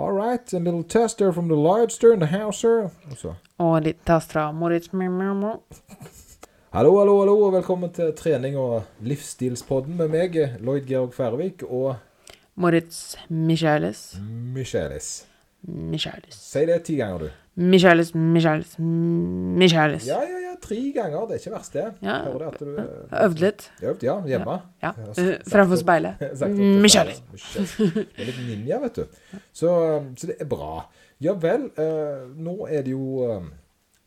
All right, a little tester from the Lloydster and the Houser. sir. Og litt test fra Moritz. Hallo, hallo, hallo, og velkommen til trening og livsstilspodden med meg, Lloyd Georg Færvik og Moritz Michaelis. Michaelis. Michaelis. Si det ti ganger, du. Michaelis, Michaelis, Michaelis. Ja, ja, ja, tre ganger. Det er ikke verst, det. Ja. Hører det at du Øvd litt. Øvd, ja. Hjemme. Ja. Ja, Uh, speilet. Michelle. Michaelis. Det er litt ninja, vet du. Så, så det er bra. Ja vel, Uh, nå er det jo uh,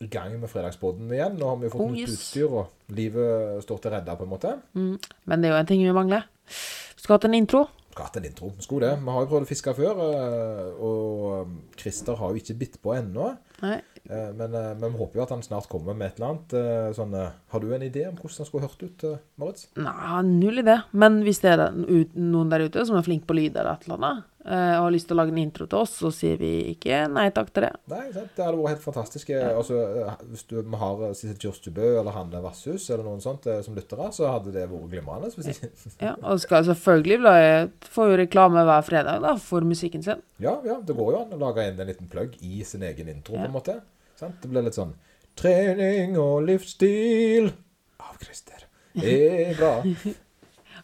i gang med Fredagsbåten igjen. Nå har vi jo fått Oh, nytt yes. utstyr, og livet står til redda på en måte. Mm. Men det er jo en ting vi mangler. Vi skulle hatt en intro. Skulle hatt en intro. Skulle det. Vi har jo prøvd å fiske før, eh, og eh, Christer har jo ikke bitt på ennå. Nei. Eh, Men, eh, men vi håper jo at han snart kommer med et eller annet. eh, Sånn, har du en idé om hvordan han skulle hørt ut, Maritz? Nei, null idé. Men hvis det er noen der ute som er flink på lyd eller et eller annet, og har lyst til å lage en intro til oss, så sier vi ikke nei takk til det. Nei, sant? det hadde vært helt fantastisk. Ja. Altså, eh, hvis du vi har eh, Sissel Kjørstubø eller Hanne Vasshus eller noen sånt eh, som lyttere, så hadde det vært glimrende. Ikke. Ja, og skal selvfølgelig bli, får jo reklame hver fredag da, for musikken sin. Ja, ja, det går jo an å lage inn en liten plugg i sin egen intro, på en måte. Sant? Det blir litt sånn Trening og livsstil av Christer er bra.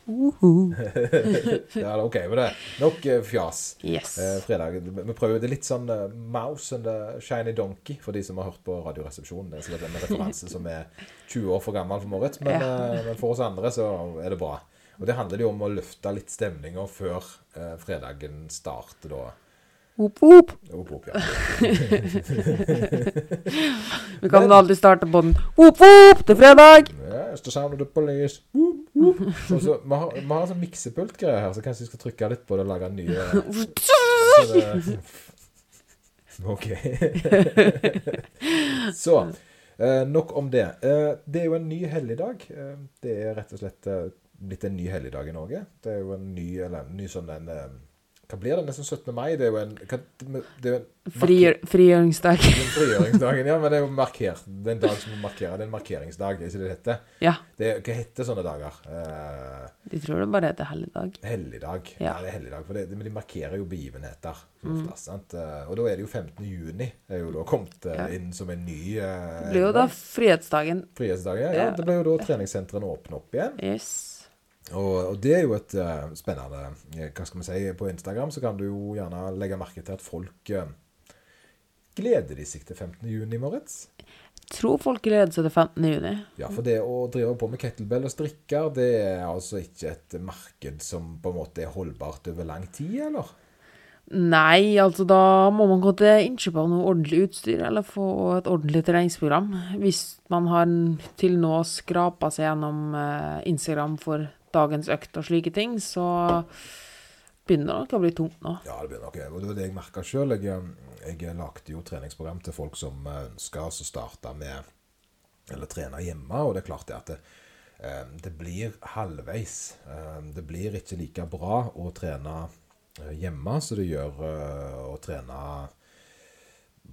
Uhu. Ja, det er OK med det. Nok eh, fjas. Yes. Eh, fredag. Vi prøver det litt sånn eh, Mouse and the Shiny Donkey, for de som har hørt på Radioresepsjonen. Det er en referanse som er 20 år for gammel for Moritz, men, Ja. eh, men for oss andre så er det bra. Og det handler jo om å løfte litt stemninga før eh, fredagen starter, da. Whoop, whoop. Opp, opp, ja. Vi kan alltid starte på den. Whoop, det er fredag! Yes, sound of the police. Whoop, whoop. Og så, vi har, vi har en sånn miksepultgreie her, så kanskje vi skal trykke litt på det og lage en så OK. så eh, nok om det. Eh, det er jo en ny helligdag. Eh, det er rett og slett eh, blitt en ny helligdag i Norge. Det er jo en ny, eller en ny sånn en eh, Hva blir det? Nesten 17. mai? Det er jo en det er en Frigjør, frigjøringsdag. Frigjøringsdagen, ja, men det er jo markert. Det er en dag som markerer. Det er en markeringsdag, er ikke det heter? Ja, Det, hva heter sånne dager? Eh, de tror det bare heter helligdag. helligdag. Ja. Ja. det er helligdag, for det, men de markerer jo begivenheter. Mm. Eh, Og da er det jo 15. juni Det er jo da kommet eh, Ja. inn som en ny eh, Det blir jo da frihetsdagen. Frihetsdagen, Ja. ja, det blir jo da treningssentrene åpner opp igjen. Yes. Og, og det er jo et uh, spennende eh, Hva skal vi si? På Instagram så kan du jo gjerne legge merke til at folk uh, gleder de seg til 15. juni, Moritz. Tror folk gleder seg til 15. juni. Ja, for det å drive på med kettlebell og strikker, det er altså ikke et marked som på en måte er holdbart over lang tid, eller? Nei, altså da må man gå til innkjøp av noe ordentlig utstyr, eller få et ordentlig treningsprogram. Hvis man har til nå skrapa seg gjennom Instagram for dagens økt og slike ting, så begynner det nok å bli tungt nå. Ja, det begynner nok Og det var det jeg merka sjøl. Jeg, jeg lagde jo treningsprogram til folk som ønska å starte med Eller trene hjemme, og det er klart det at det, eh, det blir halvveis. Eh, Det blir ikke like bra å trene eh, hjemme som det gjør eh, å trene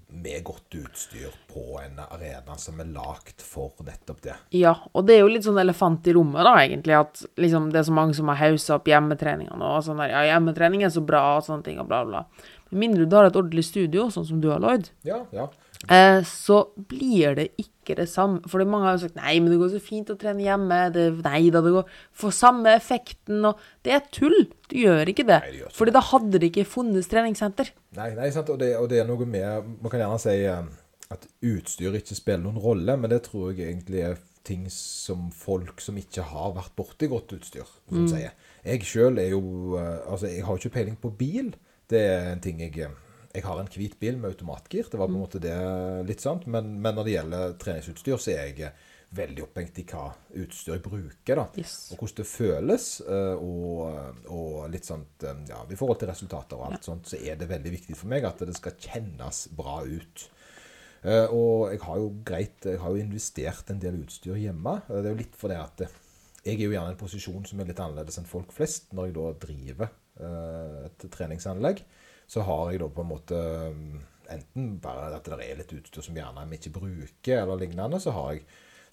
med godt utstyr på en arena som er lagd for nettopp det. Ja, og det er jo litt sånn elefant i rommet, da, egentlig, at liksom det er så mange som har haussa opp hjemmetreninga nå, og sånn der, ja, hjemmetrening er så bra, og sånne ting, og bla, bla. Med mindre du har et ordentlig studio, sånn som du har, Lloyd, Ja, ja. Eh, så blir det ikke det samme. For mange har jo sagt nei, men det går så fint å trene hjemme. Det, nei da, det går for samme effekten. Og det er tull. Du gjør ikke det. Nei, det gjør Fordi da hadde det ikke funnes treningssenter. Nei, nei sant? Og, det, og det er noe med Man kan gjerne si eh, at utstyr ikke spiller noen rolle, men det tror jeg egentlig er ting som folk som ikke har vært borti godt utstyr, som sier. Jeg sjøl er jo eh, Altså, jeg har ikke peiling på bil. Det er en ting jeg eh, Jeg har en hvit bil med automatgir. Det var på en måte det litt sant. Men, men når det gjelder treningsutstyr, så er jeg veldig opphengt i hva utstyr jeg bruker. da. Yes. Og hvordan det føles. eh, Og, og litt sånt eh, Ja, i forhold til resultater og alt sånt, så er det veldig viktig for meg at det skal kjennes bra ut. Eh, Og jeg har jo greit Jeg har jo investert en del utstyr hjemme. Det er jo litt fordi at jeg er jo gjerne i en posisjon som er litt annerledes enn folk flest. Når jeg da driver et treningsanlegg, så har jeg da på en måte mm, enten bare at det er litt utstyr som gjerne vi ikke bruker, eller lignende, så har jeg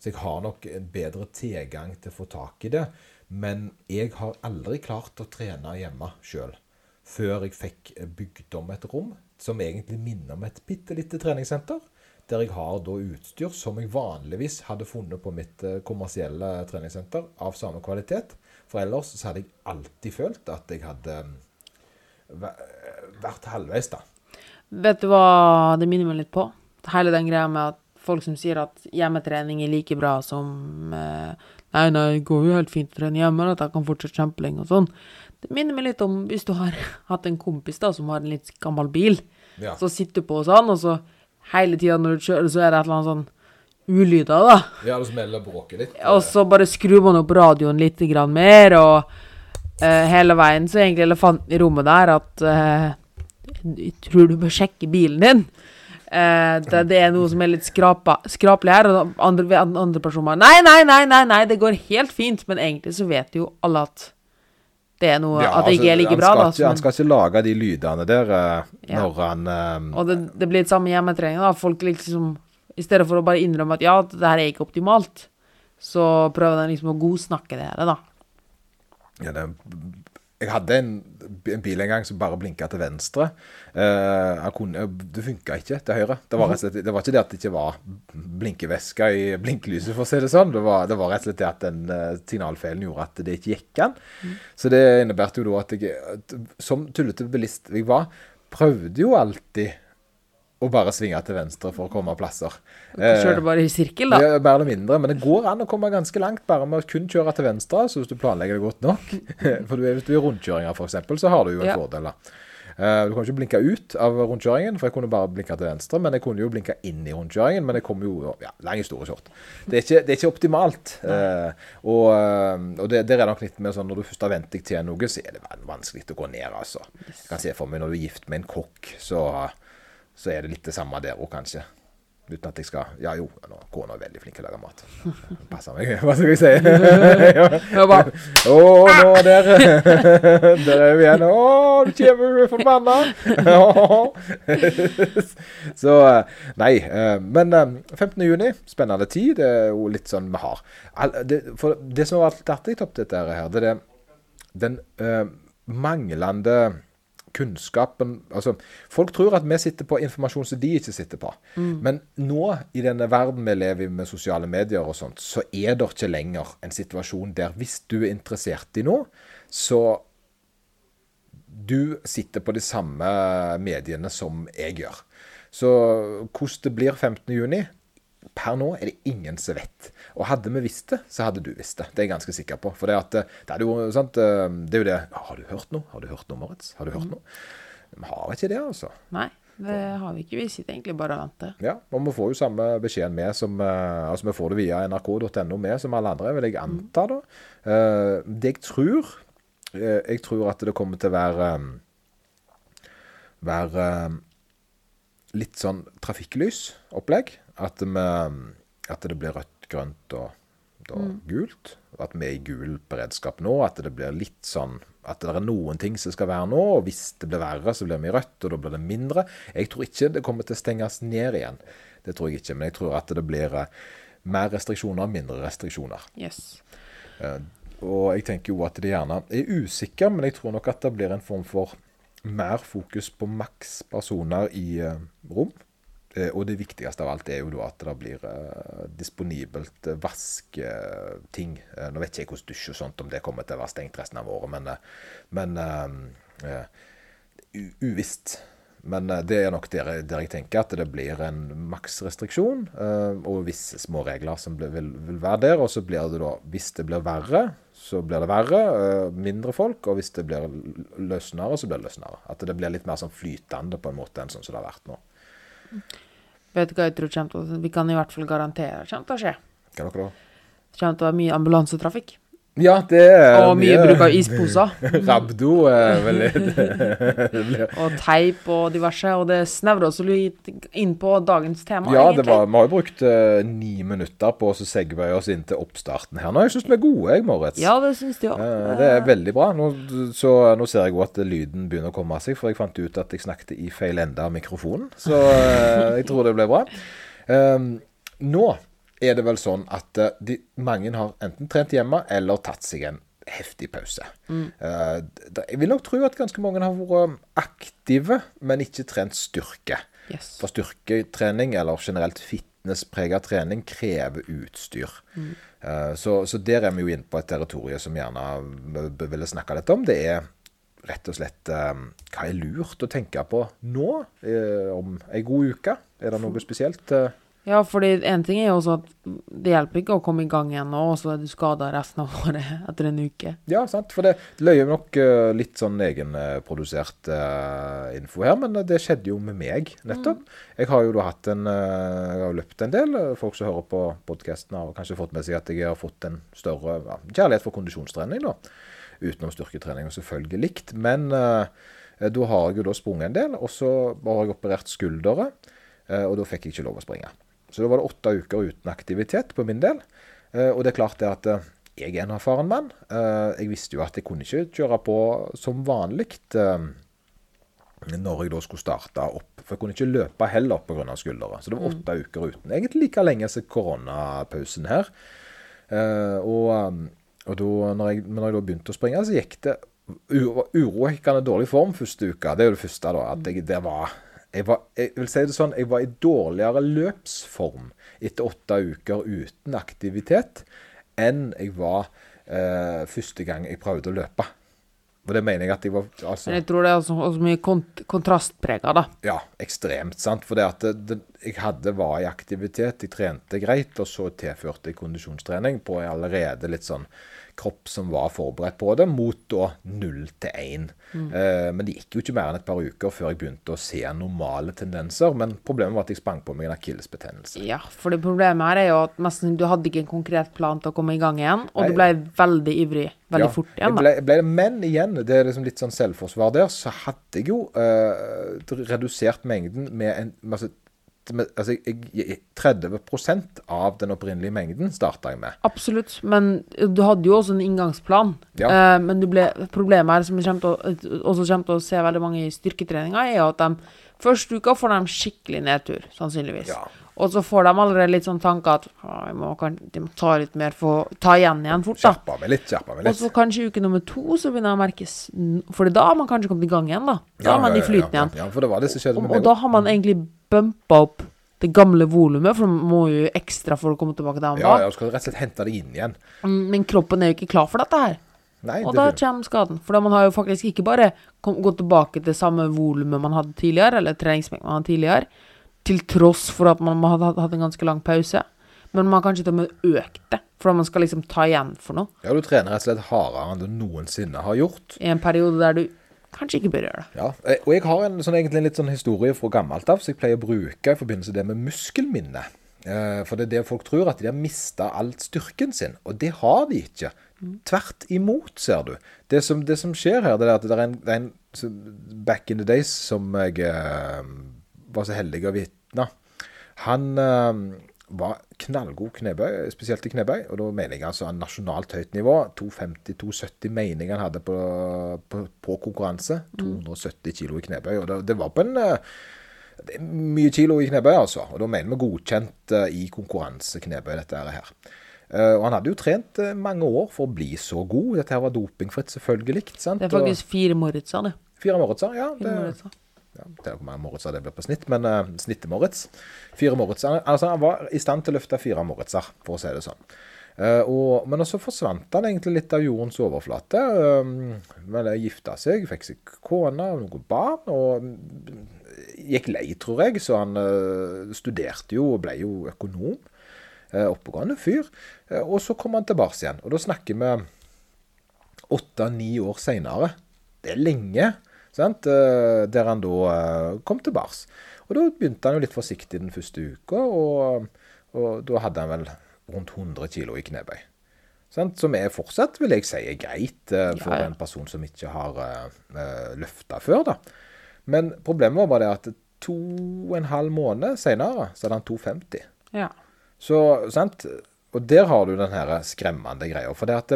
så jeg har nok bedre tilgang til å få tak i det. Men jeg har aldri klart å trene hjemme sjøl. før jeg fikk bygd om et rom som egentlig minner om et bitte lite treningssenter. Der jeg har da utstyr som jeg vanligvis hadde funnet på mitt eh, kommersielle treningssenter av samme kvalitet. For ellers så hadde jeg alltid følt at jeg hadde mm, vært halvveis, da. Vet du hva det minner meg litt på? Hele den greia med at folk som sier at hjemmetrening er like bra som eh, Nei, nei, det går jo helt fint å trene hjemme, at jeg kan fortsette kjempelenge og sånn. Det minner meg litt om hvis du har hatt en kompis da som har en litt gammel bil. Ja. Så sitter du på hos han, og så hele tida når du kjører, så er det et eller annet sånn ulyder, da. Ja, det smeller og bråker litt. Og så bare skrur man opp radioen litt grann mer, og eh, hele veien så er egentlig elefanten i rommet der at uh, jeg tror du bør sjekke bilen din. Uh, det, det er noe som er litt skrapa, skrapelig her, og andre, andre personer Nei, nei, nei, nei, nei, det går helt fint. Men egentlig så vet jo alle at det er noe Ja, At det ikke er altså, like bra, da. Ikke, han skal ikke lage de lydene der uh, Ja. når han eh, Og det, det blir det samme hjemmetrening, da. Folk liksom I stedet for å bare innrømme at ja, det her er ikke optimalt, så prøver de liksom å godsnakke det her, da. Ja, det, Jeg hadde en, en bil en gang som bare blinka til venstre. Eh, kunne, det funka ikke til høyre. Det var, slett, det var ikke det at det ikke var blinkevæske i blinklyset, for å si det sånn. Det var, det var rett og slett det at den eh, signalfeilen gjorde at det ikke gikk an. Så det innebærte jo da at jeg, som tullete bilist jeg var, prøvde jo alltid å bare svinge til venstre for å komme plasser. Du kjører bare i sirkel, da. Ja, mer eller mindre, men det går an å komme ganske langt bare med å kun kjøre til venstre, så hvis du planlegger det godt nok. For du, hvis du er rundkjøringer eksempel, så har du jo en Ja. fordel da. Eh, Du kan ikke blinke ut av rundkjøringen, for jeg kunne bare blinke til venstre, men jeg kunne jo blinke inn i rundkjøringen, men jeg kom jo, ja, lang historie kort. Det er ikke, det er ikke optimalt. eh, Og, eh, og det, det er nok litt mer sånn, når du først har vent deg til noe, så er det vanskelig å gå ned, altså. Jeg kan se for meg når du er gift med en kokk, så, så er det litt det samme der òg, kanskje. Uten at jeg skal Ja, jo, nå, kona er veldig flink til å lage mat. Passer meg. Hva skal jeg si? ja. Jeg bare, Å, nå der Der er vi igjen. Å, du kommer forbanna! Så eh, Nei. eh, Men eh, 15. juni, spennende tid. Det er jo litt sånn vi har. For det som har vært artig opp dette her, det er den manglende kunnskapen altså, Folk tror at vi sitter på informasjon som de ikke sitter på. Men nå, i denne verden vi lever i med sosiale medier og sånt, så er det ikke lenger en situasjon der hvis du er interessert i noe, så du sitter på de samme mediene som jeg gjør. Så hvordan det blir 15. Per nå er det ingen som vet. Og hadde vi visst det, så hadde du visst det. Det er jeg ganske sikker på. For det, at, eh, det, er, jo, sant, eh, det er jo det Har du hørt noe? Har du hørt noe, Moritz? Har du hørt noe? Vi har ikke det, altså. nei, det har vi ikke. Vi sitter egentlig bare og venter. Ja, og vi får jo samme beskjeden med som eh, Altså, vi får det via nrk.no med som alle andre, vil jeg anta, da. Det jeg tror Jeg tror at det kommer til å være Være litt sånn trafikklysopplegg. At, vi, at det blir rødt, grønt og da, gult. At vi er i gul beredskap nå. At det blir litt sånn at det er noen ting som skal være nå, og hvis det blir verre, så blir vi rødt, og da blir det mindre. Jeg tror ikke det kommer til å stenges ned igjen. Det tror jeg ikke. Men jeg tror at det blir eh, mer restriksjoner, mindre restriksjoner. Yes. Eh, Og jeg tenker jo at det gjerne er usikker, men jeg tror nok at det blir en form for mer fokus på maks personer i eh, rom. Eh, og det viktigste av alt er jo at det blir eh, disponibelt eh, vasketing. Nå vet ikke jeg hvordan dusj og sånt, om det kommer til å være stengt resten av året, men, men uh, uvisst. Men det er nok der, der jeg tenker at det blir en maksrestriksjon, uh, og visse små regler som ble, vil, vil være der. Og så blir det da, hvis det blir verre, så blir det verre, Uh, mindre folk. Og hvis det blir løsnere, så blir det løsnere. At det blir litt mer sånn flytende på en måte enn sånn som det har vært nå. Vet du hva jeg tror kommer til å Vi kan i hvert fall garantere kommer til å skje. Hva da? Det kommer til å være mye ambulansetrafikk. Ja, det er Og mye bruk av isposer. Rabdo er vel Og teip og diverse. Og det snevrer oss litt inn på dagens tema, Ja, egentlig. Ja, vi har jo brukt uh, ni minutter på å segwaye oss inn til oppstarten her nå. Jeg syns vi er gode, jeg, Moritz. Ja, det syns de òg. Uh, Det er veldig bra. Nå, så, nå ser jeg jo at lyden begynner å komme av seg, for jeg fant ut at jeg snakket i feil ende av mikrofonen. Så uh, jeg tror det ble bra. Um, nå er det vel sånn at eh, de, mange har enten trent hjemme eller tatt seg en heftig pause. Mm. d- jeg vil nok tro at ganske mange har vært aktive, men ikke trent styrke. Yes. For styrketrening, eller generelt fitnessprega trening, krever utstyr. Eh, Så, så der er vi jo inne på et territorium som gjerne vi ville snakke litt om. Det er rett og slett eh, hva er lurt å tenke på nå, eh, om ei god uke? Er det noe spesielt? eh? Ja, fordi en ting er jo også at det hjelper ikke å komme i gang igjen nå, og så er du skada resten av året etter en uke. Ja, sant. For det løyer nok eh, litt sånn egenprodusert uh, info her, men det skjedde jo med meg nettopp. Jeg har jo da hatt en eh, Jeg har løpt en del. Folk som hører på podkasten har kanskje fått med seg at jeg har fått en større ja, kjærlighet for kondisjonstrening, da. Utenom styrketrening, og selvfølgelig likt. Men uh, da har jeg jo da sprunget en del, og så har jeg operert skulderet, eh, og da fikk jeg ikke lov å springe. Så da var det åtte uker uten aktivitet på min del. Eh, Og det er klart det at eh, jeg er en erfaren mann. Eh, Jeg visste jo at jeg kunne ikke kjøre på som vanlig når jeg da skulle starte opp. For jeg kunne ikke løpe heller pga. skuldre. Så det var åtte uker uten. Egentlig like lenge som koronapausen her. Eh, Og, og da når jeg, når jeg da begynte å springe, så gikk det uro- urovekkende dårlig form første uka. Det er jo det første, da. At jeg, det var jeg, var, jeg vil si det sånn, jeg var i dårligere løpsform etter åtte uker uten aktivitet enn jeg var eh, første gang jeg prøvde å løpe. Og det mener jeg at jeg var altså, Men jeg tror det er så, også mye kont kontrastprega, da. ja, ekstremt, sant. For det at det, det, jeg hadde var i aktivitet, jeg trente greit, og så tilførte jeg kondisjonstrening på allerede litt sånn kropp som var forberedt på det, mot da null til én. Eh, men det gikk jo ikke mer enn et par uker før jeg begynte å se normale tendenser. Men problemet var at jeg sprang på meg en akillesbetennelse. Ja, for det problemet her er jo at nesten, du hadde ikke en konkret plan til å komme i gang igjen, og du ble veldig ivrig veldig Ja, fort igjen, da. ble, ble det, men igjen, det er liksom litt sånn selvforsvar der, så hadde jeg jo uh, redusert mengden med en masse med, altså, jeg, jeg, 30% av den opprinnelige mengden starta jeg med. Absolutt, men du hadde jo også en inngangsplan. Ja. Eh, men du ble, problemet her, som vi kommer til å, også kommer til å se veldig mange i styrketreninga, er at de første uka får de skikkelig nedtur, sannsynligvis. Ja. Og så får de allerede litt sånn tanker at jeg må, kan, de må ta litt mer for ta igjen igjen fort, da. Skjerpa meg litt, skjerpa meg Og så kanskje uke nummer to så begynner det å merkes For da har man kanskje kommet i gang igjen, da. Da er man i flyten ja, igjen. Ja, for det var det som skjedde Og, med og meg. da har man egentlig bumpa opp det gamle volumet, for man må jo ekstra for å komme tilbake der man Ja, var. ja, du skal rett og slett hente det inn igjen. Mm, Men kroppen er jo ikke klar for dette her. Nei, Og det da kommer skaden. For man har jo faktisk ikke bare gått tilbake til samme volumet man hadde tidligere, eller treningsmengden man hadde tidligere, til tross for at man hadde hatt- en ganske lang pause. Men man har kanskje til og med økt det, fordi man skal liksom ta igjen for noe. ja, du trener rett og slett hardere enn du noensinne har gjort. I en periode der du kanskje ikke bør gjøre det. Ja, eh, og jeg har en sånn, egentlig en litt sånn historie fra gammelt av, så jeg pleier å bruke i forbindelse med det med muskelminne. Eh, For det er det folk tror, at de har mista all styrken sin. Og det har de ikke. Tvert imot, ser du. Det som, det som skjer her, det er at det er en, det er en Back in the days, som jeg eh, var så heldig å vitne Han var knallgod knebøy, spesielt i knebøy. Og da mener jeg altså en nasjonalt høyt nivå. 250-270 mener jeg han hadde på, på, på konkurranse. 270 kilo i knebøy. Og det, det var på en eh, det er mye kilo i knebøy, altså. Og da mener vi godkjent i i konkurranseknebøy, dette her. Eh, og han hadde jo trent eh, mange år for å bli så god. Dette her var dopingfritt, selvfølgelig. Sant? Det er faktisk fire Moritzer, det. Fire Moritzer, ja. Fire Det, Moritzer. Ja, det er hvor mange Moritzer det blir på snitt, men uh, snittet-Moritz. Fire Moritzer. Altså, han var i stand til å løfte fire Moritzer, for å si det sånn. Uh, og, men så forsvant han egentlig litt av jordens overflate. Uh, men gifta seg, fikk seg kone og noen barn, og mm, gikk lei, tror jeg. Så han uh, studerte jo og ble jo økonom. Uh, oppegående fyr. Eh, og så kom han tilbake igjen. Og da snakker vi åtte-ni år seinere. Det er lenge. Sant? Eh, Der han da eh, kom tilbake. Og da begynte han jo litt forsiktig den første uka, og, og da hadde han vel rundt 100 kilo i knebøy. Sant? Som er fortsatt, vil jeg si, er greit eh, for Ja, ja. en person som ikke har uh, løfta før. da. Men problemet var bare det at to og en halv måned seinere så hadde han 250. Ja. Så, sant? Og der har du den her skremmende greia. For det at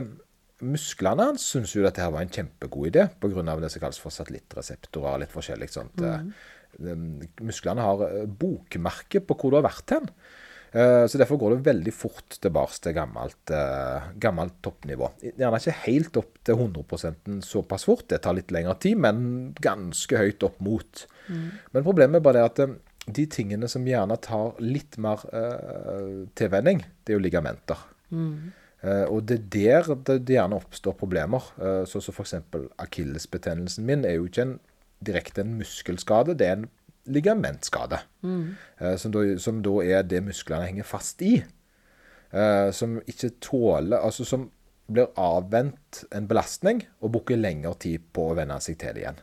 musklene hans syntes jo dette her var en kjempegod idé, pga. det som kalles for satellittreseptorer og litt forskjellig sånt. Mm. Eh, Musklene har eh, bokmerke på hvor du har vært hen. Eh, Så derfor går det veldig fort tilbake til gammelt, gammelt toppnivå. Gjerne ikke helt opp til 100% såpass fort, det tar litt lengre tid, men ganske høyt opp mot. Men problemet er bare det at de tingene som gjerne tar litt mer uh, tilvenning, det er jo ligamenter. Eh, og det er der det, gjerne oppstår problemer. Eh, sånn som f.eks. akillesbetennelsen min er jo ikke en, direkte en muskelskade, det er en ligamentskade. Eh, som, da, som da er det musklene henger fast i. Eh, som ikke tåler Altså som blir avvent en belastning og bruker lengre tid på å venne seg til det igjen.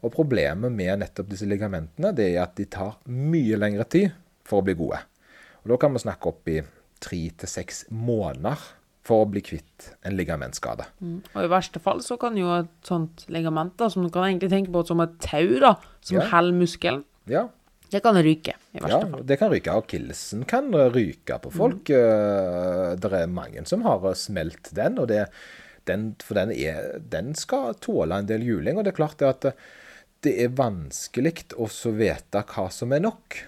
Og problemet med nettopp disse ligamentene det er at de tar mye lengre tid for å bli gode. Og Da kan vi snakke opp i tre til seks måneder for å bli kvitt en ligamentskade. Og i verste fall så kan jo et sånt ligament, da, som du kan egentlig tenke på som et tau, da, som Ja. holder muskelen, Ja, det kan ryke, i verste ja fall. det kan ryke. Akillesen kan ryke på folk. Mm. Det er mange som har smelt den, og det, den, for den, er, den skal tåle en del juling. Og det er klart det at det er vanskelig å vite hva som er nok.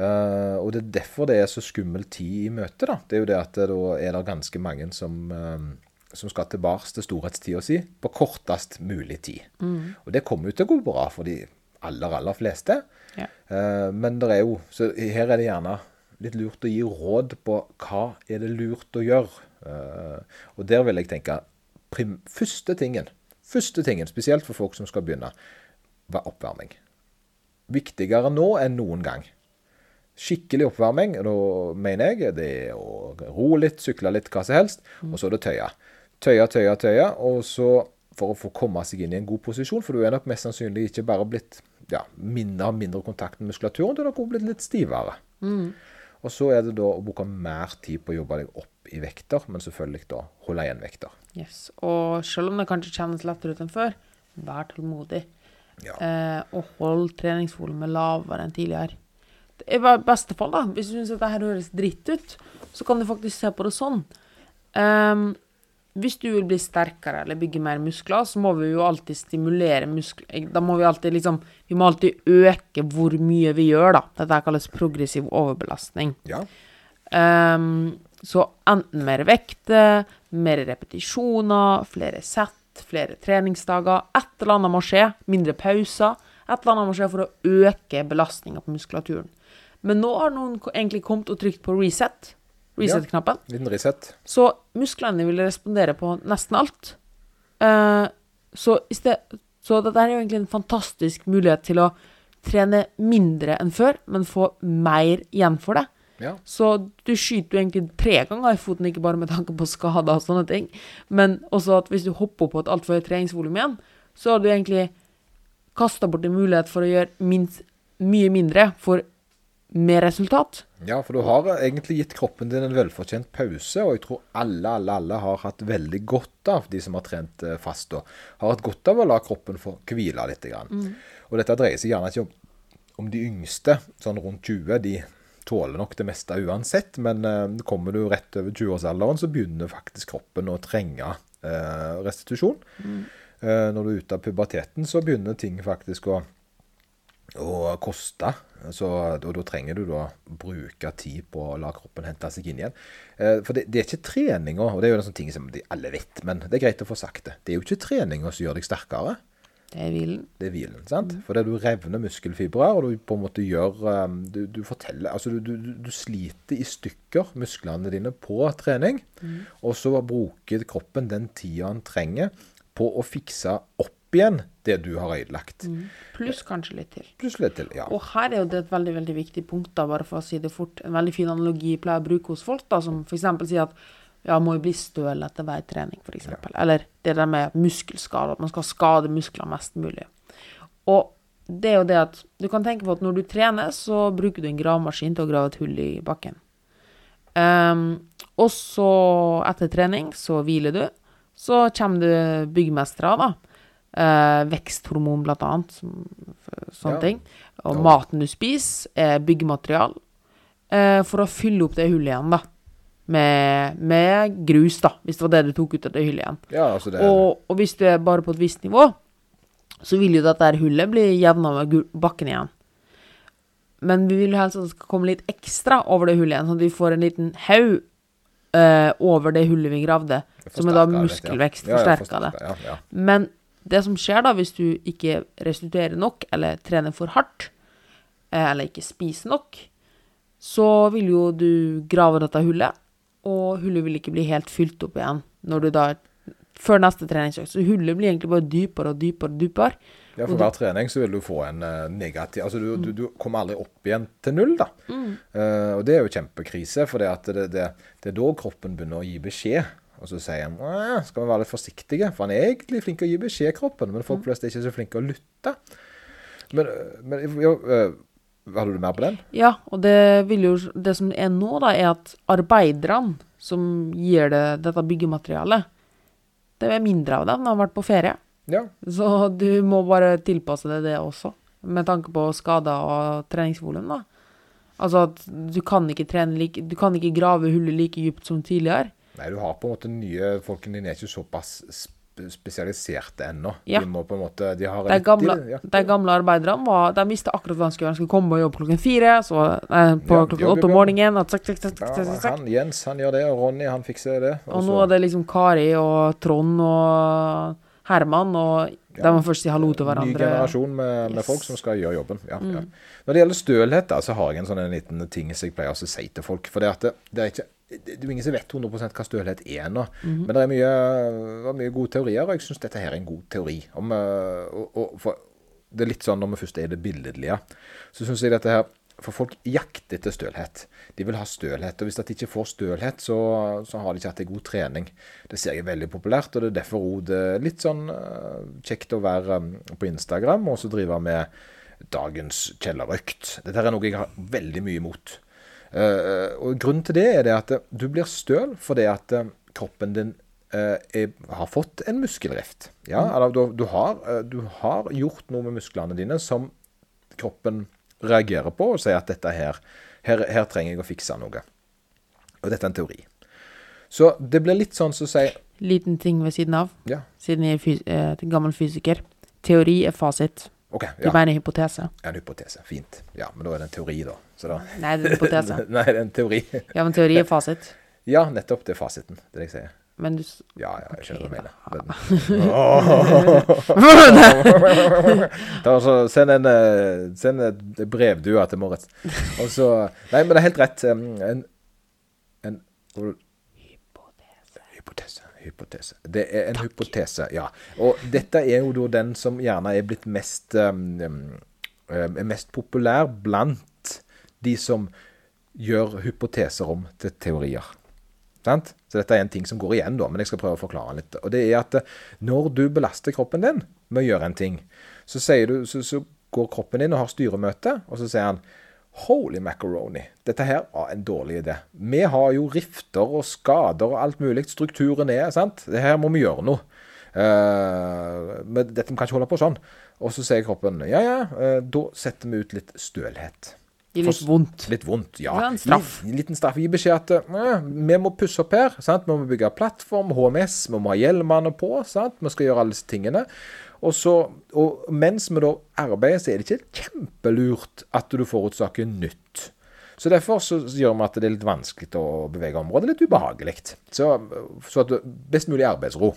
Eh, og det er derfor det er så skummel tid i møtet. da. Det er jo det at det, da er det ganske mange som, uh, som skal tilbake til storhetstida si på kortest mulig tid. Og det kommer jo til å gå bra for de aller, aller fleste. Ja. Uh, men det er jo Så her er det gjerne litt lurt å gi råd på hva er det lurt å gjøre. Eh, og der vil jeg tenke prim, Første tingen, første tingen, spesielt for folk som skal begynne, var oppvarming. Viktigere nå enn noen gang. Skikkelig oppvarming, og da mener jeg det er å ro litt, sykle litt, hva som helst, og så er det tøye. Tøye, tøye, tøye, og så for å få komme seg inn i en god posisjon, for du er nok mest sannsynlig ikke bare blitt ja, mindre, og mindre kontakt med muskulaturen, du er nok også blitt litt stivere. Og så er det da å bruke mer tid på å jobbe deg opp i vekter, men selvfølgelig da holde igjen vekter. Yes. Og selv om det kanskje kjennes lettere ut enn før, vær tålmodig. Ja. Eh, og hold treningsvolumet lavere enn tidligere. I beste fall, da, hvis du syns dette her høres dritt ut, så kan du faktisk se på det sånn. Um, hvis du vil bli sterkere eller bygge mer muskler, så må vi jo alltid stimulere muskler Da må vi alltid liksom Vi må alltid øke hvor mye vi gjør, da. Dette kalles progressiv overbelastning. Ja. Um, så enten mer vekt, eh, mer repetisjoner, flere sett, flere treningsdager. Et eller annet må skje. Mindre pauser. Et eller annet må skje for å øke belastninga på muskulaturen. Men nå har noen egentlig kommet og trykt på reset. Reset-knappen. Liten reset. Så musklene vil respondere på nesten alt. Eh, så, sted, så dette er jo egentlig en fantastisk mulighet til å trene mindre enn før, men få mer igjen for det. Ja. Så du skyter jo egentlig tre ganger i foten, ikke bare med tanke på skader og sånne ting, men også at hvis du hopper på et altfor høyt treningsvolum igjen, så har du egentlig kasta bort en mulighet for å gjøre minst, mye mindre for mer resultat. Ja, for du har egentlig gitt kroppen din en velfortjent pause, og jeg tror alle, alle, alle har hatt veldig godt av, de som har trent eh, fast da, har hatt godt av å la kroppen få hvile litt. Grann. Og dette dreier seg gjerne ikke om, om de yngste, sånn rundt 20, de tåler nok det meste uansett, men eh, kommer du rett over 20-årsalderen, så begynner faktisk kroppen å trenge eh, restitusjon. Eh, når du er ute av puberteten, så begynner ting faktisk å å koste. Så, og da trenger du da bruke tid på å la kroppen hente seg inn igjen. Eh, for det, det er ikke treninga, og det er jo en sånn ting som de alle vet, men det er greit å få sagt det. Det er jo ikke treninga som gjør deg sterkere, Det er hvilen. det er hvilen. sant? Fordi du revner muskelfibrer, og du på en måte gjør um, Du, du forteller Altså, du, du, du sliter i stykker musklene dine på trening, og så bruker kroppen den tida han trenger på å fikse opp igjen det du har ødelagt. Pluss kanskje litt til. Plutselig til, ja. Og her er jo det et veldig veldig viktig punkt, da, bare for å si det fort. En veldig fin analogi jeg pleier å bruke hos folk, da, som f.eks. sier at ja, må jo bli støl etter hver trening, f.eks. eksempel. Eller det der med muskelskade, at man skal skade muskler mest mulig. Og det er jo det at du kan tenke på at når du trener, så bruker du en gravemaskin til å grave et hull i bakken. Um, og så, etter trening, så hviler du. Så kommer det byggmestere, da. Eh, veksthormon, blant annet. Som, sånne Ja. ting. Og Ja. maten du spiser, uh, byggematerial. Uh, for å fylle opp det hullet igjen, da. Med, med grus, da. Hvis det var det du tok ut av det hullet igjen. Ja, altså det Og, og hvis du er bare på et visst nivå, så vil jo dette hullet bli jevna med bakken igjen. men vi vil helst at det skal komme litt ekstra over det hullet igjen, sånn at vi får en liten haug eh, over det hullet vi gravde, som er da muskelvekst. Ja, Forsterka det. Ja, ja. Men det som skjer da, hvis du ikke restituerer nok, eller trener for hardt, eh, eller ikke spiser nok, så vil jo du grave dette hullet, og hullet vil ikke bli helt fylt opp igjen når du da før neste treningsøkt. Så hullet blir egentlig bare dypere og dypere og dypere. Ja, For hver trening så vil du få en eh, negativ Altså du, du, du kommer aldri opp igjen til null, da. Eh, og det er jo kjempekrise, for det, det, det, det er da kroppen begynner å gi beskjed. Og så sier han skal vi være litt forsiktige, for han er egentlig flink til å gi beskjed, i kroppen. Men folk flest er ikke så flinke til å lytte. Men, men jo, eh, hadde du mer på den? Ja, og det jo Det som er nå, da, er at arbeiderne som gir det dette byggematerialet, det er mindre av dem. De har vært på ferie. Ja. Så du må bare tilpasse deg det også, med tanke på skader og treningsvolum, da. Altså at du kan ikke trene like Du kan ikke grave hullet like dypt som tidligere. Nei, du har på en måte nye Folkene dine er ikke såpass spesialiserte ennå. Ja. De må på en måte De har De gamle, det, ja. de gamle arbeiderne var, de visste akkurat hva de skulle gjøre. De skulle komme og jobbe klokken fire, så nei, på Ja, klokken åtte om morgenen at, sak, sak, sak, Ja, han, Jens han gjør det, og Ronny han fikser det. Og og nå er det liksom Kari og Trond og Herman, og de må først si hallo til hverandre. Ny generasjon med, med Yes. folk som skal gjøre jobben. Ja, ja. Når det gjelder stølhet, da, så har jeg en sånn en liten ting som jeg pleier å si til folk. For det, det er ikke det er jo ingen som vet 100 hva stølhet er nå. Men det er mye, mye gode teorier, og jeg syns dette her er en god teori. Om, eh, og, og, for det er litt sånn når vi først er i det billedlige, så syns jeg dette her For folk jakter etter stølhet. De vil ha stølhet. Og hvis de ikke får stølhet, så, så har de ikke hatt en god trening. Det ser jeg veldig populært, og det er derfor òg det er litt sånn eh, kjekt å være um, på Instagram og så drive med dagens kjellerøkt. Dette er noe jeg har veldig mye imot. Eh, og Grunnen til det er det at eh, du blir støl fordi at eh, kroppen din er, har fått en muskelrift. Ja, eller du, du, har, du har gjort noe med musklene dine som kroppen reagerer på og sier at dette her, her, her trenger jeg å fikse noe. Og dette er en teori. Så det blir litt sånn som å si Liten ting ved siden av, Ja, siden jeg er fys gammel fysiker. Teori er fasit. OK. Du bare en hypotese. en hypotese. Fint. Ja, men da er det en teori, da. Så da Nei, det er en hypotese. Nei, det er en teori. Ja, men teori er fasit. Ja, nettopp. Det er fasiten. Det er det jeg sier. Men du Ja, ja, jeg skjønner hva du mener. Ta og så Send en eh, Send et brevdue til Moritz. Og så Nei, men det er helt rett. En, En, en Hypotese. Hypotese. Det er en hypotese, ja. Og dette er jo da den som gjerne er blitt mest um, um, er mest populær blant de som gjør hypoteser om til teorier. Sant? Så dette er en ting som går igjen, da, men jeg skal prøve å forklare litt. Og det er at eh, når du belaster kroppen din med å gjøre en ting, så, du, så, så går kroppen din og har styremøte, og så sier han Holy macaroni, dette her var en dårlig idé. Vi har jo rifter og skader og alt mulig. Strukturen er, sant. Det her må vi gjøre noe. Uh, men dette kan ikke holde på sånn. Og så sier kroppen ja, ja, uh, da setter vi ut litt stølhet. Gir litt vondt. Litt vondt, ja. En straff. Gi, liten straff. Gi beskjed at uh, vi må pusse opp her. Sant? Vi må bygge plattform, HMS, vi må ha hjelmene på. Sant? Vi skal gjøre alle disse tingene. Og, så, og mens vi da arbeider, så er det ikke kjempelurt at du forårsaker nytt. Så Derfor så gjør vi at det er litt vanskelig å bevege området. Litt ubehagelig. Så, så at du, best mulig arbeidsro.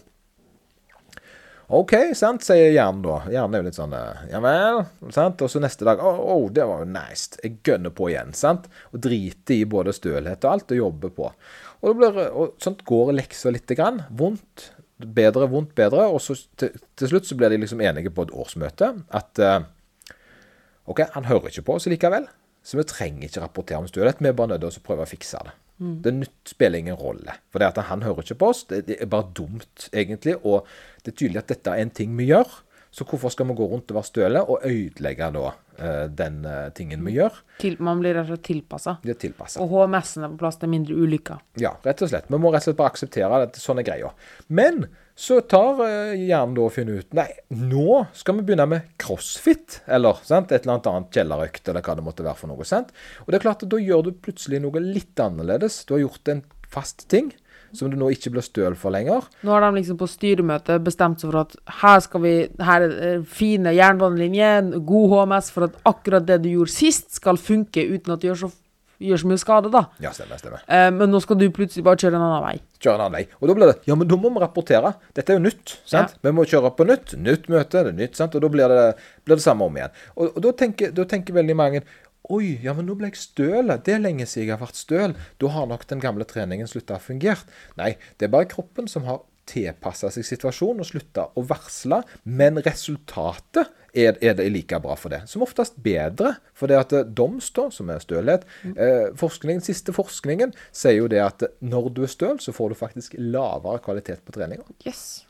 OK, sant, sier hjernen da. Hjernen er jo litt sånn eh, Ja vel. sant? Og så neste dag Å, oh det var jo nice. Jeg gønner på igjen. sant? Og driter i både stølhet og alt og jobber på. Og, det blir, og sånt går leksa lite grann. Vondt, bedre, vondt, bedre. Og så til, til slutt så blir de liksom enige på et årsmøte at uh, OK, han hører ikke på oss likevel. Så vi trenger ikke rapportere om stølhet. Vi er bare nødt til å prøve å fikse det. Det nytt spiller ingen rolle. For det at han hører ikke på oss, det, det er bare dumt, egentlig. Og det er tydelig at dette er en ting vi gjør. Så hvorfor skal vi gå rundt og være støle og ødelegge da uh, den uh, tingen vi gjør? Til, man blir rett og slett tilpassa. Og HMS-en er på plass til mindre ulykker. Ja, rett og slett. Vi må rett og slett bare akseptere at sånn er greia. Men så tar eh, hjernen da og finner ut Nei, nå skal vi begynne med crossfit, eller sant? et eller annet kjellerøkt, eller hva det måtte være for noe. sant? Og det er klart at da gjør du plutselig noe litt annerledes. Du har gjort en fast ting som du nå ikke blir støl for lenger. Nå har de liksom på styremøte bestemt seg for at her skal vi Her er det fine jernbanelinjer, god HMS for at akkurat det du gjorde sist, skal funke uten at du gjør så, gjør så mye skade, da. Ja, stemmer, stemmer. Eh, men nå skal du plutselig bare kjøre en annen vei. Kjøre en annen vei. Og da blir det Ja, men da må vi rapportere. Dette er jo nytt. sant? Vi må kjøre på nytt. Nytt møte, det er nytt, sant? Og da blir det, blir det samme om igjen. Og, og da, tenker, da tenker veldig mange Oi, ja, men nå ble jeg støl. Det er lenge siden jeg har vært støl. Da har nok den gamle treningen slutta å fungere. Nei, det er bare kroppen som har tilpassa seg situasjonen og slutta å varsle. Men resultatet er, er det like bra for det. Som oftest bedre. For det at DOMS, da, som er stølhet eh, forskningen, Siste forskningen sier jo det at når du er støl, så får du faktisk lavere kvalitet på treninga. Yes.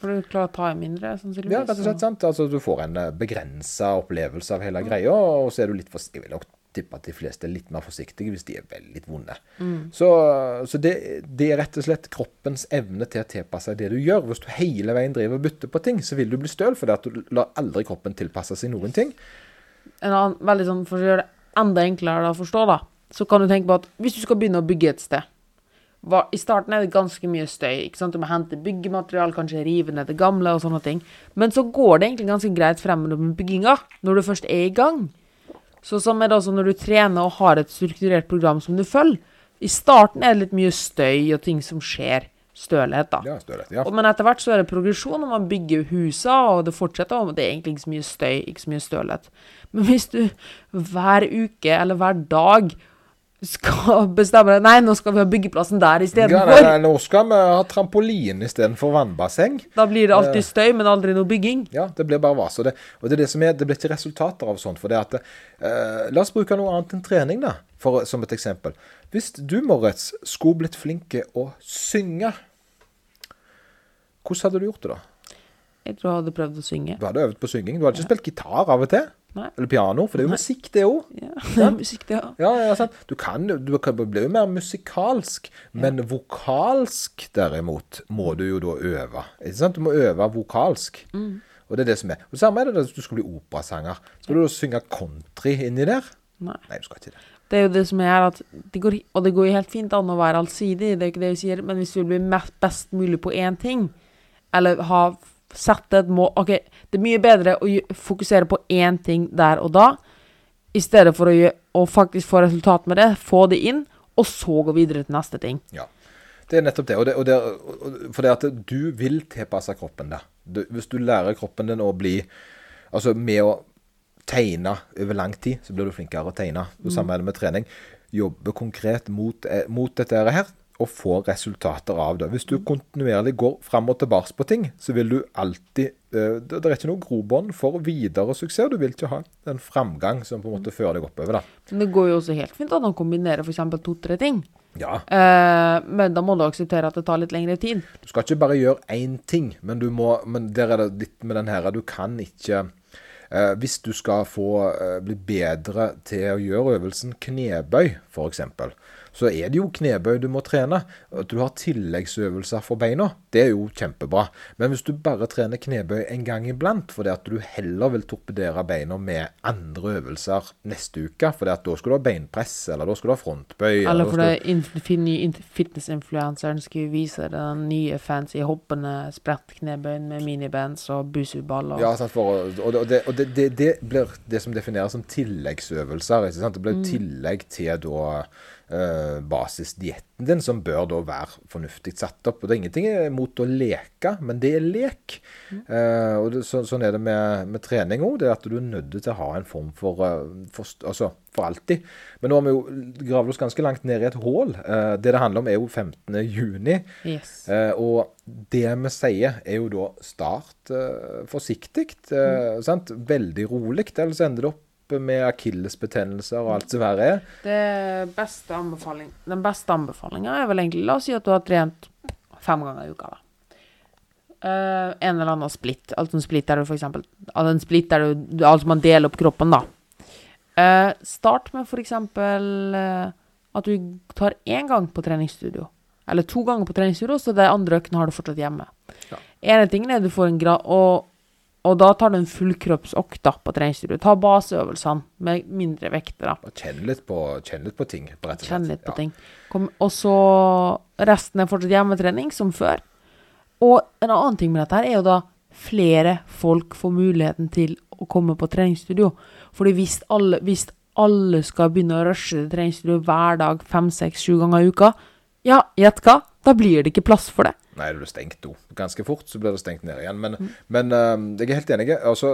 For du klarer å ta i mindre, sannsynligvis. Ja, rett og slett. sant? Altså, du får en begrensa opplevelse av hele greia, og så er du litt for Jeg vil nok tippe at de fleste er litt mer forsiktige hvis de er veldig vonde. Så, så det, det er rett og slett kroppens evne til å tilpasse seg det du gjør. Hvis du hele veien driver og bytter på ting, så vil du bli støl, fordi at du lar aldri kroppen tilpasse seg noen ting. en annen, veldig sånn, For å gjøre det enda enklere å forstå, da, så kan du tenke på at hvis du skal begynne å bygge et sted hva, I starten er det ganske mye støy. ikke sant? Du må hente byggematerial, kanskje rive ned det gamle og sånne ting. Men så går det egentlig ganske greit frem med bygginga, når du først er i gang. Så som er det også når du trener og har et strukturert program som du følger. I starten er det litt mye støy og ting som skjer. Stølhet, da. Ja, stølhet. Ja. Og- Men etter hvert så er det progresjon, og man bygger husa, og det fortsetter, og det er egentlig ikke så mye støy, ikke så mye stølhet. Men hvis du hver uke eller hver dag skal bestemme deg Nei, nå skal vi ha byggeplassen der Ja, istedenfor. nei, nei, nå skal vi ha trampoline istedenfor vannbasseng. Da blir det alltid støy, men aldri noe bygging. Ja, det blir bare vas. Og det, og det er det som er, det blir ikke resultater av sånt. For det at eh, La oss bruke noe annet enn trening, da, for, som et eksempel. Hvis du, Moritz, skulle blitt flink til å synge, hvordan hadde du gjort det da? Jeg tror jeg hadde prøvd å synge. Du hadde øvd på synging. Du hadde ikke spilt gitar av og til? Nei. Eller piano, for det er jo musikk, det òg. Ja, musikk, det, ja. Ja, ja, sant. Du kan jo Du kan bli jo mer musikalsk, men vokalsk derimot må du jo da øve. Ikke sant? Du må øve vokalsk. Mm. Og det er det som er. Og det samme er det hvis du skal bli operasanger. Skal du da synge country inni der? Nei. Nei, du skal ikke det. Det er jo det som er at det går, Og det går jo helt fint an å være allsidig, det er ikke det vi sier, men hvis du vil bli mest, best mulig på én ting, eller ha sett et mål OK, det er mye bedre å fokusere på én ting der og da, i stedet for å, å faktisk få resultat med det, få det inn, og så gå videre til neste ting. Ja. Det er nettopp det. Og det, og det for det at du vil tilpasse kroppen det. Du, hvis du lærer kroppen din å bli Altså med å tegne over lang tid, så blir du flinkere å tegne. Det samme er det med trening. Jobbe konkret mot, eh, mot dette her og få resultater av det. Hvis du kontinuerlig går fram og tilbake på ting, så vil du alltid eh, Det det er ikke noe grobånd for videre suksess. Du vil ikke ha en framgang som på en måte fører deg oppover. da. Men det går jo også helt fint an å kombinere f.eks. to-tre ting. Ja, Eh, men da må du akseptere at det tar litt lengre tid. Du skal ikke bare gjøre én ting, men du må Men der er det litt med den her Du kan ikke eh, Hvis du skal få eh, bli bedre til å gjøre øvelsen knebøy, f.eks., så er det jo knebøy du må trene. At du har tilleggsøvelser for beina, det er jo kjempebra. Men hvis du bare trener knebøy en gang iblant, fordi at du heller vil torpedere beina med andre øvelser neste uke, fordi at da skal du ha beinpress, eller da skal du ha frontbøy Eller fordi fitnessinfluenseren skulle vise den nye fancy hoppende sprettknebøyen med minibands og busuball og Ja, sant, for, og, det, og, det, det, det, blir det som defineres som tilleggsøvelser. Det blir tillegg til da eh, basisdietten din, som bør da være fornuftig satt opp. Og Det er ingenting imot å leke, men det er lek. Eh, og det, så, Sånn er det med, med trening òg. Det er at du er nødt til å ha en form for, eh, for Altså for alltid. Men nå har vi jo gravd oss ganske langt ned i et hull. Eh, det det handler om, er jo 15. juni. Yes. Eh, og det vi sier, er jo da start forsiktig. Sant? Veldig rolig, ellers ender det opp med akillesbetennelser og alt som verre er. Det beste anbefaling, den beste anbefalinga er vel egentlig La oss si at du har trent fem ganger i uka, da. Uh, en eller annen splitt. Altså en splitt der du altså En splitt der du Altså man deler opp kroppen, da. Uh, start med for eksempel eh, at du tar én gang på treningsstudio. Eller to ganger på treningsstudio, så de andre øktene har du fortsatt hjemme. Ja. av tingene er du får en grad Og Og da tar du en fullkroppsøkt på treningsstudio. Ta baseøvelsene med mindre vekter. Og Kjenne litt på, kjenn litt på ting, rett og slett. Kjenne litt på Ja. ting. Kom, og så resten er fortsatt hjemmetrening, som før. Og en annen ting med dette her er jo da flere folk får muligheten til å komme på treningsstudio. Fordi hvis alle, hvis alle skal begynne å rushe til treningsstudio hver dag fem, seks, sju ganger i uka, ja, gjett hva? Da blir det ikke plass for det. Nei, det blir stengt nå. Ganske fort så blir det stengt ned igjen. Men, men øhm, jeg er helt enig. Altså,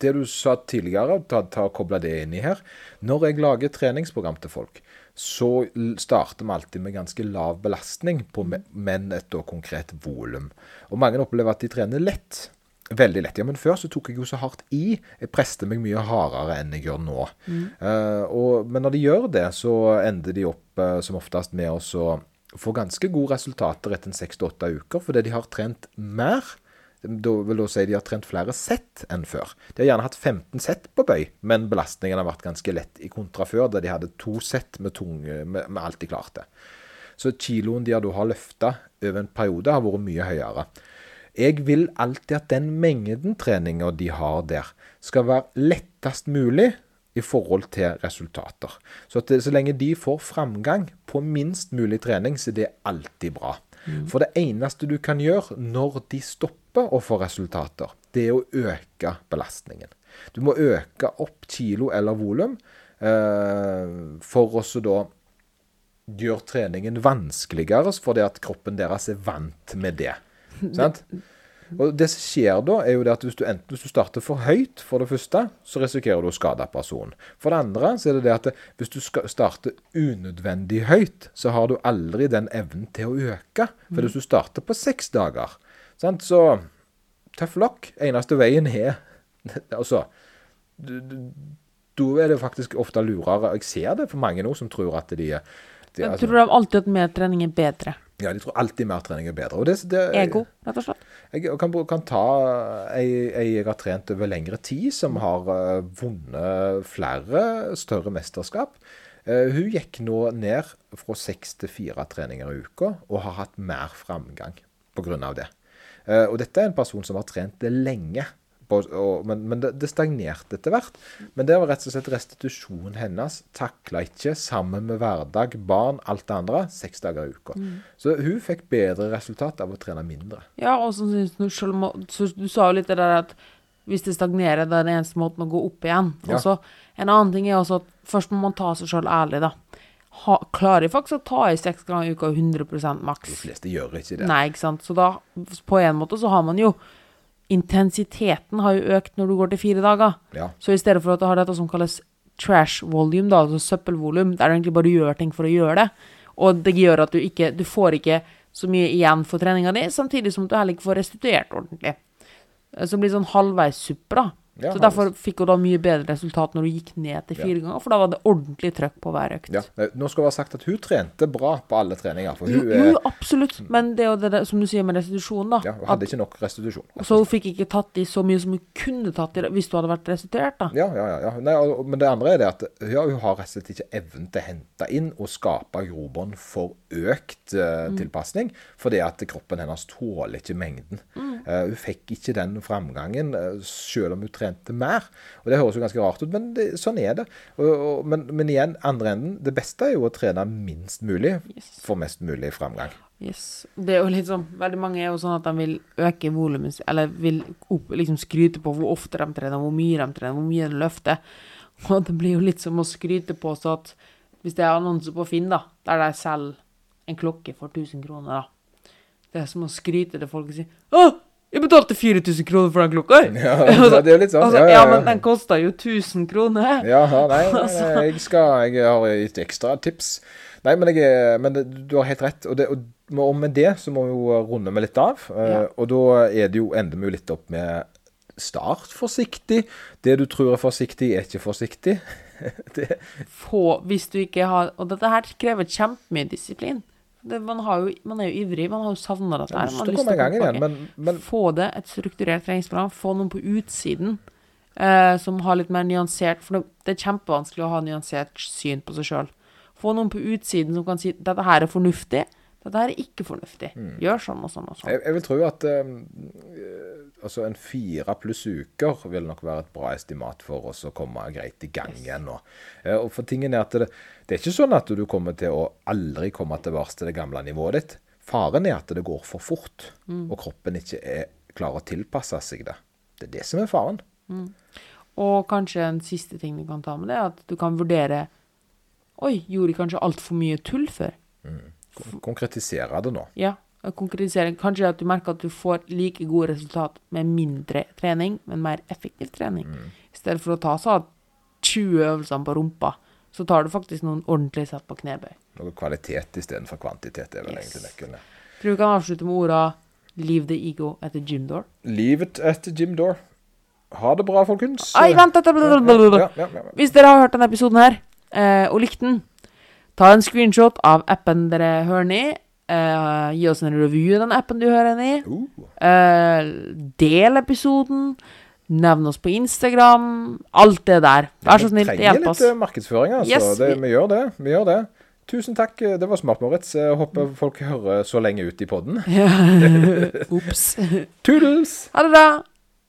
det du sa tidligere, ta, ta koble det inn i her. Når jeg lager treningsprogram til folk, så starter vi alltid med ganske lav belastning, på, me- men et konkret volum. Og mange opplever at de trener lett. Veldig lett. Ja, men før så tok jeg jo så hardt i. Jeg preste meg mye hardere enn jeg gjør nå. Eh, og, men når de gjør det, så ender de opp uh, som oftest med å få ganske gode resultater etter seks til åtte uker, fordi de har trent mer. Da vil da si de har trent flere sett enn før. De har gjerne hatt 15 sett på bøy, men belastningen har vært ganske lett i kontra før, da de hadde to sett med, tunge, med, med alt de klarte. Så kiloen de da har løfta over en periode, har vært mye høyere. Jeg vil alltid at den mengden treninger de har der, skal være lettest mulig i forhold til resultater. Så, at det, så lenge de får framgang på minst mulig trening, så er det alltid bra. For det eneste du kan gjøre når de stopper å få resultater, det er å øke belastningen. Du må øke opp kilo eller volum eh, for å da gjøre treningen vanskeligere, fordi at kroppen deres er vant med det. Sant? Og det som skjer da, er jo det at hvis du enten hvis du starter for høyt, for det første, så risikerer du å skade personen. For det andre så er det det at hvis du starter unødvendig høyt, så har du aldri den evnen til å øke. For hvis du starter på seks dager, sant, så tøff lokk. Eneste veien er Altså du- du- Da er det faktisk ofte lurere. Jeg ser det for mange nå som tror at de, de Jeg altså, tror de alltid at mer trening er bedre. Ja, de tror alltid mer trening er bedre. Det, det, Ego, rett og slett. Jeg kan, kan ta ei, jeg, jeg har trent over lengre tid, som har uh, vunnet flere større mesterskap. Uh, hun gikk nå ned fra seks til fire treninger i uka, og har hatt mer framgang pga. det. Uh, og dette er en person som har trent det lenge. På, og, men men det, det stagnerte etter hvert. Men det var rett og slett restitusjonen hennes. Takla ikke, sammen med hverdag, barn, alt det andre, seks dager i uka. Så hun fikk bedre resultat av å trene mindre. Ja, og så synes du selv Du sa jo litt det der at hvis det stagnerer, det er den eneste måten å gå opp igjen. Ja. Og så En annen ting er også at først må man ta seg sjøl ærlig, da. Ha, klarer faktisk å ta i seks ganger i uka 100% De fleste gjør ikke det. Nei, ikke sant. Så da, på en måte, så har man jo Intensiteten har jo økt når du går til fire dager. Ja. Så i stedet for at du har dette som kalles trash volume, da, altså søppelvolum, der du egentlig bare gjør ting for å gjøre det, og det gjør at du ikke Du får ikke så mye igjen for treninga di, samtidig som du heller ikke får restituert ordentlig. Eh, Så det blir sånn halvveissuppe, da. Ja, så derfor fikk hun da mye bedre resultat når hun gikk ned til fire ganger, for da var det ordentlig trøkk på hver økt. Ja. Eh, Nå skal det være sagt at hun trente bra på alle treninger. For hun jo, jo, absolutt, men det er jo det der, som du sier med restitusjon, da. ja, hun at, hadde ikke nok restitusjon. så hun fikk ikke tatt i så mye som hun kunne tatt i hvis du hadde vært restituert, da. Ja, ja, ja. ja. Nei, men det andre er det at ja, hun har rett og slett ikke evnen til å hente inn og skape grobånd for økt eh, tilpasning, fordi at kroppen hennes tåler ikke mengden. Eh, hun fikk ikke den framgangen, uh, selv om hun trente mer. Og Det høres jo ganske rart ut, men det, sånn er det. Og, og, men, men igjen, andre enden, det beste er jo å trene minst mulig Yes. for mest mulig framgang. Yes. Det er jo litt sånn, Veldig mange er jo sånn at de vil øke volumet eller vil opp, liksom skryte på hvor ofte de trener, hvor mye de trener, hvor mye de løfter. Og det blir jo litt som å skryte på så at hvis det er annonse på Finn, da, der de selger en klokke for 1000 kroner, da. Det er som å skryte til folk og si 'Å, jeg betalte 4000 kroner for den klokka!' Ja, det er jo litt sånn. Altså, ja, ja, ja, men den koster jo 1000 kroner. Ja, nei, nei, jeg skal Jeg har gitt ekstra tips. Nei, men, jeg, er- men du har helt rett. Og, det, og, med det så må vi jo runde med litt av. eh. Og da er det jo ender vi jo litt opp med Start forsiktig. Det du tror er forsiktig, er ikke forsiktig. det, få hvis du ikke har Og dette her krever kjempemye disiplin. Det, man, har jo, man er jo ivrig, man har jo savna dette. jeg har lyst til å komme i gang igjen, men, men Få det, et strukturert treningsprogram. Få noen på utsiden eh, som har litt mer nyansert For det, det er kjempevanskelig å ha nyansert syn på seg sjøl. Få noen på utsiden som kan si 'dette her er fornuftig', 'dette her er ikke fornuftig'. Mm. Gjør sånn og sånn og sånn. jeg, jeg vil tro at eh, altså en fire pluss uker vil nok være et bra estimat for oss å komme greit i gang igjen nå. Eh, og for tingen er at det, det er ikke sånn at du kommer til å aldri komme tilbake til det gamle nivået ditt. Faren er at det går for fort, og kroppen ikke er klar å tilpasse seg det. Det er det som er faren. Og kanskje en siste ting du kan ta med det, er at du kan vurdere Oi, gjorde jeg kanskje altfor mye tull før? Mm. Konkretisere det nå. Ja. Konkretisere. Kanskje at du merker at du får like gode resultat med mindre trening, men mer effektiv trening. I stedet for å ta sånn 20 øvelser på rumpa, så tar du faktisk noen ordentlige sett på knebøy. Noe kvalitet istedenfor kvantitet er vel Yes. egentlig nøkkelen. Tror vi kan avslutte med orda 'leave the ego at the gym door'. Leave it at the gym Door. Ha det bra, folkens. Ai, vent, ja, ja, ja. Hvis dere har hørt denne episoden her, eh, og likte den, ta en screenshot av appen dere hører den i. Eh, gi oss en review i den appen du hører den i. Uh, Eh, del episoden. Nevn oss på Instagram. Alt det der. Vær så snill, hjelp oss. Vi oss. litt eh, markedsføring, altså. Yes, det, vi- gjør det. Vi gjør det. Tusen takk. Det var smart, Moritz. Jeg håper folk hører så lenge ut i podden. Ops. Toodles! Ha det bra.